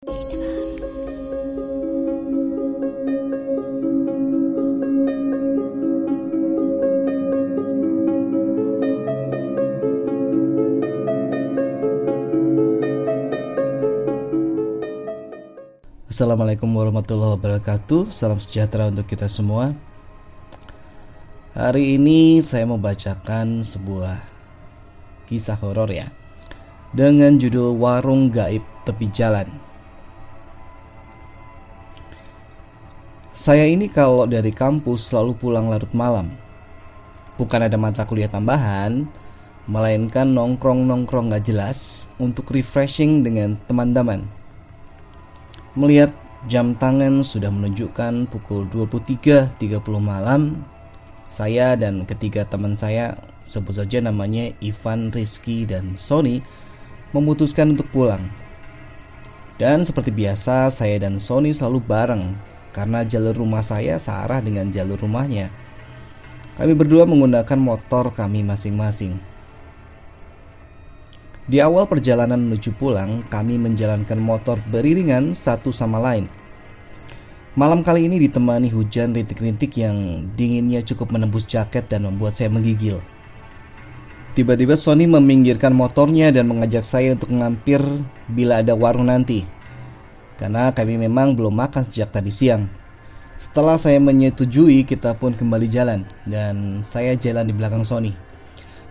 Assalamualaikum warahmatullahi wabarakatuh. Salam sejahtera untuk kita semua. Hari ini saya mau bacakan sebuah kisah horor ya. Dengan judul Warung Gaib Tepi Jalan Saya ini kalau dari kampus selalu pulang larut malam Bukan ada mata kuliah tambahan Melainkan nongkrong-nongkrong gak jelas Untuk refreshing dengan teman-teman Melihat jam tangan sudah menunjukkan pukul 23.30 malam, saya dan ketiga teman saya, sebut saja namanya Ivan, Rizky, dan Sony, memutuskan untuk pulang. Dan seperti biasa, saya dan Sony selalu bareng karena jalur rumah saya searah dengan jalur rumahnya. Kami berdua menggunakan motor kami masing-masing. Di awal perjalanan menuju pulang, kami menjalankan motor beriringan satu sama lain. Malam kali ini ditemani hujan rintik-rintik yang dinginnya cukup menembus jaket dan membuat saya menggigil. Tiba-tiba Sony meminggirkan motornya dan mengajak saya untuk ngampir bila ada warung nanti. Karena kami memang belum makan sejak tadi siang. Setelah saya menyetujui, kita pun kembali jalan dan saya jalan di belakang Sony.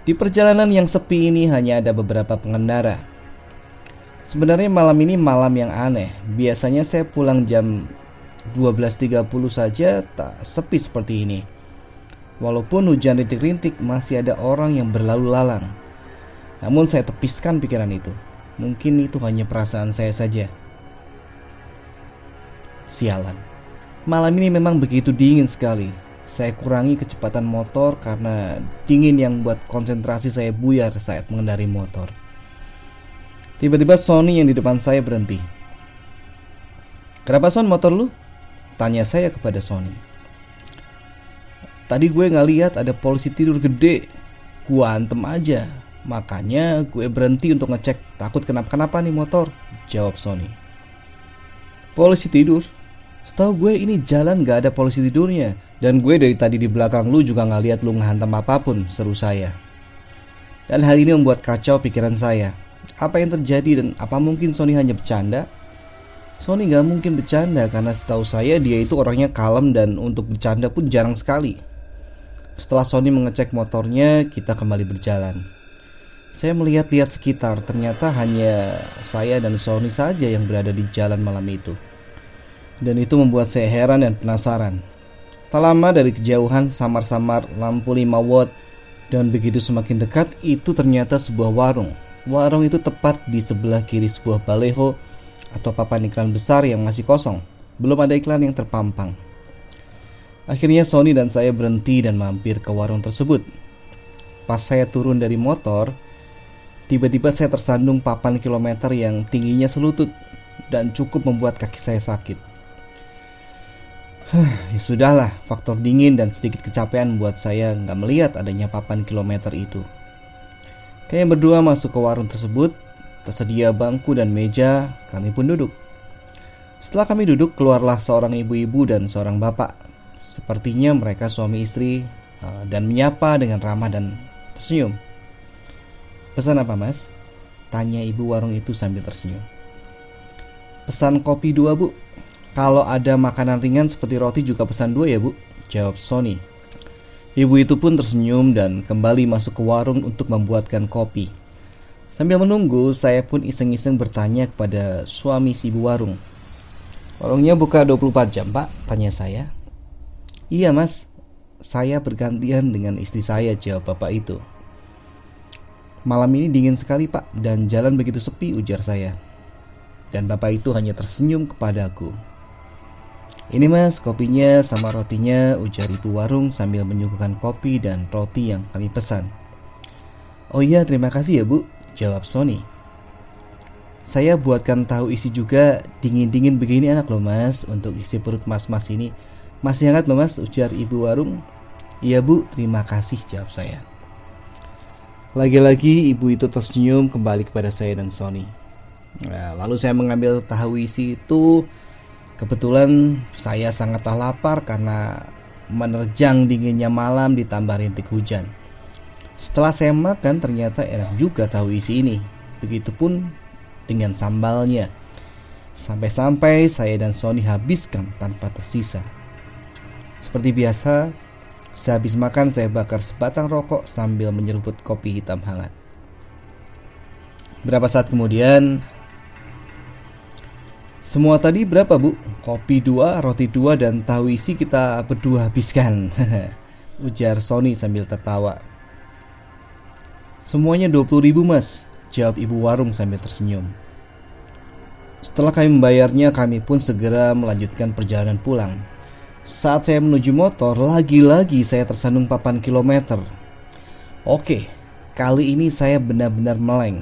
Di perjalanan yang sepi ini hanya ada beberapa pengendara. Sebenarnya malam ini malam yang aneh. Biasanya saya pulang jam 12.30 saja tak sepi seperti ini. Walaupun hujan rintik-rintik masih ada orang yang berlalu lalang. Namun saya tepiskan pikiran itu. Mungkin itu hanya perasaan saya saja. Sialan. Malam ini memang begitu dingin sekali. Saya kurangi kecepatan motor karena dingin yang buat konsentrasi saya buyar saat mengendari motor. Tiba-tiba Sony yang di depan saya berhenti. Kenapa Son motor lu? Tanya saya kepada Sony. Tadi gue nggak lihat ada polisi tidur gede. Gue antem aja. Makanya gue berhenti untuk ngecek takut kenapa-kenapa nih motor. Jawab Sony. Polisi tidur? Setahu gue ini jalan gak ada polisi tidurnya dan gue dari tadi di belakang lu juga gak lihat lu ngehantam apa pun, seru saya. Dan hal ini membuat kacau pikiran saya. Apa yang terjadi dan apa mungkin Sony hanya bercanda? Sony gak mungkin bercanda karena setahu saya dia itu orangnya kalem dan untuk bercanda pun jarang sekali. Setelah Sony mengecek motornya, kita kembali berjalan. Saya melihat-lihat sekitar, ternyata hanya saya dan Sony saja yang berada di jalan malam itu. Dan itu membuat saya heran dan penasaran. Tak lama dari kejauhan samar-samar lampu 5 watt dan begitu semakin dekat itu ternyata sebuah warung. Warung itu tepat di sebelah kiri sebuah baleho atau papan iklan besar yang masih kosong. Belum ada iklan yang terpampang. Akhirnya Sony dan saya berhenti dan mampir ke warung tersebut. Pas saya turun dari motor, tiba-tiba saya tersandung papan kilometer yang tingginya selutut dan cukup membuat kaki saya sakit ya sudahlah, faktor dingin dan sedikit kecapean buat saya nggak melihat adanya papan kilometer itu. Kayaknya berdua masuk ke warung tersebut, tersedia bangku dan meja, kami pun duduk. Setelah kami duduk, keluarlah seorang ibu-ibu dan seorang bapak. Sepertinya mereka suami istri eh, dan menyapa dengan ramah dan tersenyum. Pesan apa mas? Tanya ibu warung itu sambil tersenyum. Pesan kopi dua bu, kalau ada makanan ringan seperti roti juga pesan dua ya bu. Jawab Sony. Ibu itu pun tersenyum dan kembali masuk ke warung untuk membuatkan kopi. Sambil menunggu saya pun iseng-iseng bertanya kepada suami si ibu warung. Warungnya buka 24 jam pak? Tanya saya. Iya mas. Saya bergantian dengan istri saya jawab bapak itu. Malam ini dingin sekali pak dan jalan begitu sepi ujar saya. Dan bapak itu hanya tersenyum kepadaku. Ini mas kopinya sama rotinya ujar ibu warung sambil menyuguhkan kopi dan roti yang kami pesan. Oh iya terima kasih ya bu jawab Sony. Saya buatkan tahu isi juga dingin-dingin begini enak loh mas untuk isi perut mas-mas ini. Masih hangat loh mas ujar ibu warung. Iya bu terima kasih jawab saya. Lagi-lagi ibu itu tersenyum kembali kepada saya dan Sony. Nah, lalu saya mengambil tahu isi itu. Kebetulan saya sangatlah lapar karena menerjang dinginnya malam ditambah rintik hujan. Setelah saya makan ternyata enak juga tahu isi ini. Begitupun dengan sambalnya. Sampai-sampai saya dan Sony habiskan tanpa tersisa. Seperti biasa, sehabis makan saya bakar sebatang rokok sambil menyeruput kopi hitam hangat. Berapa saat kemudian semua tadi berapa bu? Kopi dua, roti dua, dan tahu isi kita berdua habiskan. Ujar Sony sambil tertawa. Semuanya 20 ribu mas Jawab ibu warung sambil tersenyum. Setelah kami membayarnya kami pun segera melanjutkan perjalanan pulang. Saat saya menuju motor lagi-lagi saya tersandung papan kilometer. Oke, kali ini saya benar-benar meleng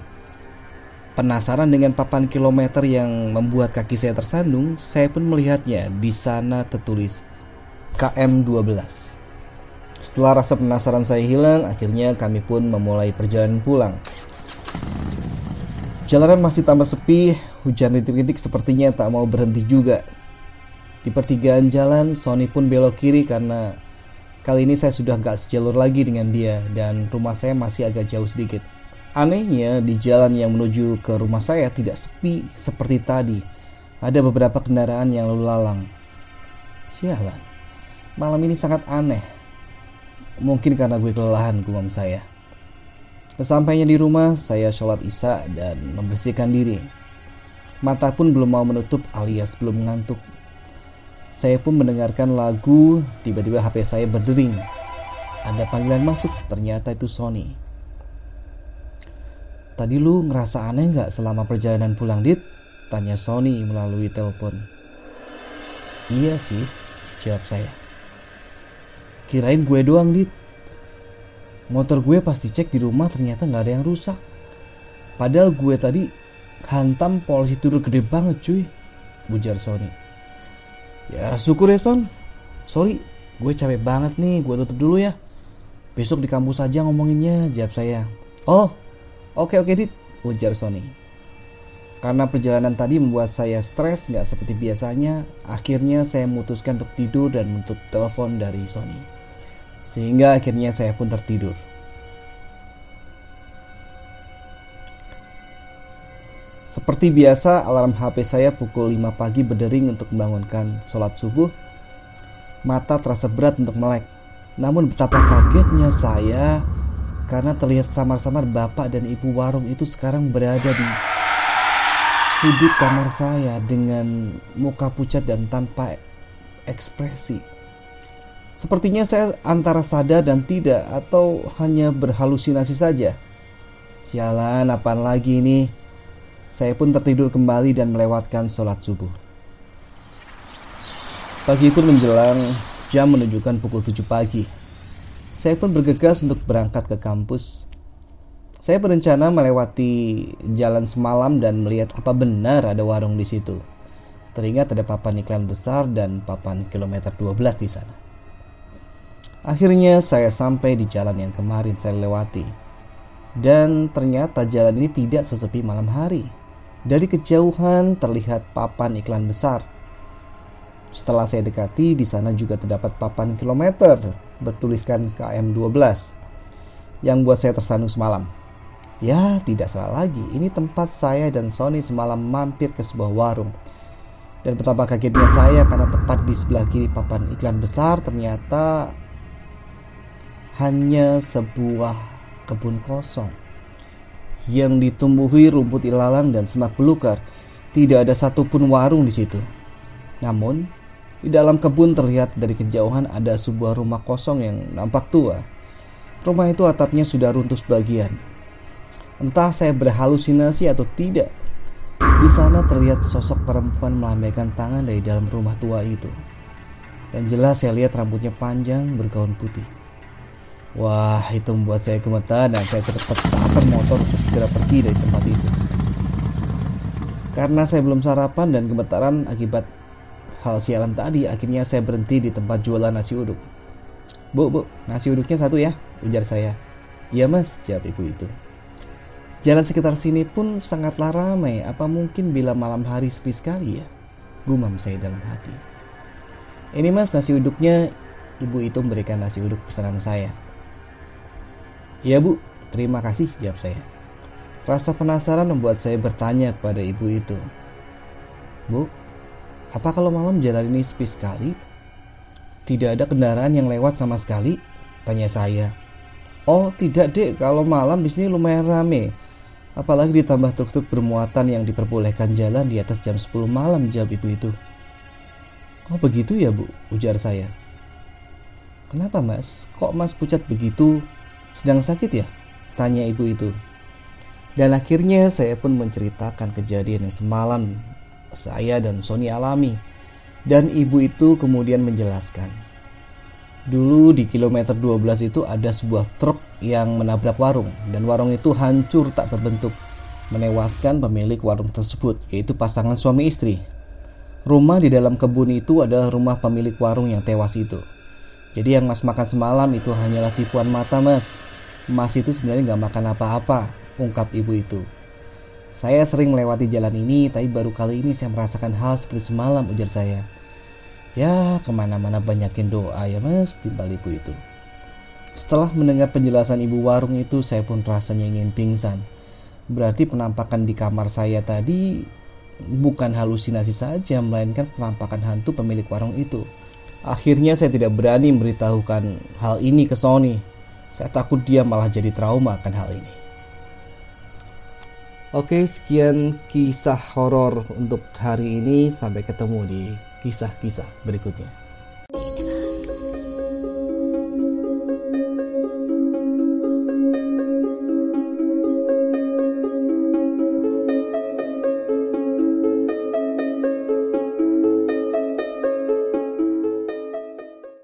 Penasaran dengan papan kilometer yang membuat kaki saya tersandung, saya pun melihatnya. Di sana tertulis KM12. Setelah rasa penasaran saya hilang, akhirnya kami pun memulai perjalanan pulang. Jalanan masih tambah sepi, hujan rintik-rintik sepertinya tak mau berhenti juga. Di pertigaan jalan, Sony pun belok kiri karena kali ini saya sudah gak sejalur lagi dengan dia dan rumah saya masih agak jauh sedikit. Anehnya, di jalan yang menuju ke rumah saya tidak sepi seperti tadi. Ada beberapa kendaraan yang lalu lalang. Sialan, malam ini sangat aneh. Mungkin karena gue kelelahan gumam saya. Sesampainya di rumah, saya sholat isya dan membersihkan diri. Mata pun belum mau menutup alias belum mengantuk. Saya pun mendengarkan lagu, tiba-tiba HP saya berdering. Ada panggilan masuk, ternyata itu Sony. Tadi lu ngerasa aneh nggak selama perjalanan pulang, Dit? Tanya Sony melalui telepon. Iya sih, jawab saya. Kirain gue doang, Dit. Motor gue pasti cek di rumah ternyata nggak ada yang rusak. Padahal gue tadi hantam polisi turun gede banget cuy, bujar Sony. Ya syukur ya Son. Sorry, gue capek banget nih, gue tutup dulu ya. Besok di kampus aja ngomonginnya, jawab saya. Oh, Oke oke dit, ujar Sony. Karena perjalanan tadi membuat saya stres nggak seperti biasanya, akhirnya saya memutuskan untuk tidur dan menutup telepon dari Sony. Sehingga akhirnya saya pun tertidur. Seperti biasa, alarm HP saya pukul 5 pagi berdering untuk membangunkan sholat subuh. Mata terasa berat untuk melek. Namun betapa kagetnya saya karena terlihat samar-samar bapak dan ibu warung itu sekarang berada di sudut kamar saya dengan muka pucat dan tanpa ekspresi. Sepertinya saya antara sadar dan tidak atau hanya berhalusinasi saja. Sialan, apaan lagi ini? Saya pun tertidur kembali dan melewatkan sholat subuh. Pagi pun menjelang, jam menunjukkan pukul 7 pagi. Saya pun bergegas untuk berangkat ke kampus. Saya berencana melewati jalan semalam dan melihat apa benar ada warung di situ. Teringat ada papan iklan besar dan papan kilometer 12 di sana. Akhirnya saya sampai di jalan yang kemarin saya lewati. Dan ternyata jalan ini tidak sesepi malam hari. Dari kejauhan terlihat papan iklan besar. Setelah saya dekati, di sana juga terdapat papan kilometer bertuliskan KM12 yang buat saya tersandung semalam. Ya, tidak salah lagi. Ini tempat saya dan Sony semalam mampir ke sebuah warung. Dan betapa kagetnya saya karena tepat di sebelah kiri papan iklan besar ternyata hanya sebuah kebun kosong yang ditumbuhi rumput ilalang dan semak belukar. Tidak ada satupun warung di situ. Namun, di dalam kebun terlihat dari kejauhan ada sebuah rumah kosong yang nampak tua. Rumah itu atapnya sudah runtuh sebagian. Entah saya berhalusinasi atau tidak. Di sana terlihat sosok perempuan melambaikan tangan dari dalam rumah tua itu. Dan jelas saya lihat rambutnya panjang bergaun putih. Wah, itu membuat saya gemetar dan saya cepat starter motor untuk segera pergi dari tempat itu. Karena saya belum sarapan dan gemetaran akibat hal sialan tadi, akhirnya saya berhenti di tempat jualan nasi uduk. Bu, bu, nasi uduknya satu ya, ujar saya. Iya mas, jawab ibu itu. Jalan sekitar sini pun sangatlah ramai. Apa mungkin bila malam hari sepi sekali ya? Gumam saya dalam hati. Ini mas nasi uduknya. Ibu itu memberikan nasi uduk pesanan saya. Iya bu, terima kasih jawab saya. Rasa penasaran membuat saya bertanya kepada ibu itu. Bu, apa kalau malam jalan ini sepi sekali? Tidak ada kendaraan yang lewat sama sekali? Tanya saya. Oh tidak dek, kalau malam di sini lumayan rame. Apalagi ditambah truk-truk bermuatan yang diperbolehkan jalan di atas jam 10 malam jawab ibu itu. Oh begitu ya bu, ujar saya. Kenapa mas? Kok mas pucat begitu? Sedang sakit ya? Tanya ibu itu. Dan akhirnya saya pun menceritakan kejadian yang semalam saya dan Sony alami. Dan ibu itu kemudian menjelaskan. Dulu di kilometer 12 itu ada sebuah truk yang menabrak warung dan warung itu hancur tak berbentuk. Menewaskan pemilik warung tersebut yaitu pasangan suami istri. Rumah di dalam kebun itu adalah rumah pemilik warung yang tewas itu. Jadi yang mas makan semalam itu hanyalah tipuan mata mas. Mas itu sebenarnya nggak makan apa-apa, ungkap ibu itu. Saya sering melewati jalan ini, tapi baru kali ini saya merasakan hal seperti semalam, ujar saya. Ya, ke mana-mana banyakin doa ya mas, timbal ibu itu. Setelah mendengar penjelasan ibu warung itu, saya pun rasanya ingin pingsan. Berarti penampakan di kamar saya tadi bukan halusinasi saja, melainkan penampakan hantu pemilik warung itu. Akhirnya saya tidak berani memberitahukan hal ini ke Sony. Saya takut dia malah jadi trauma akan hal ini. Oke, sekian kisah horor untuk hari ini. Sampai ketemu di kisah-kisah berikutnya.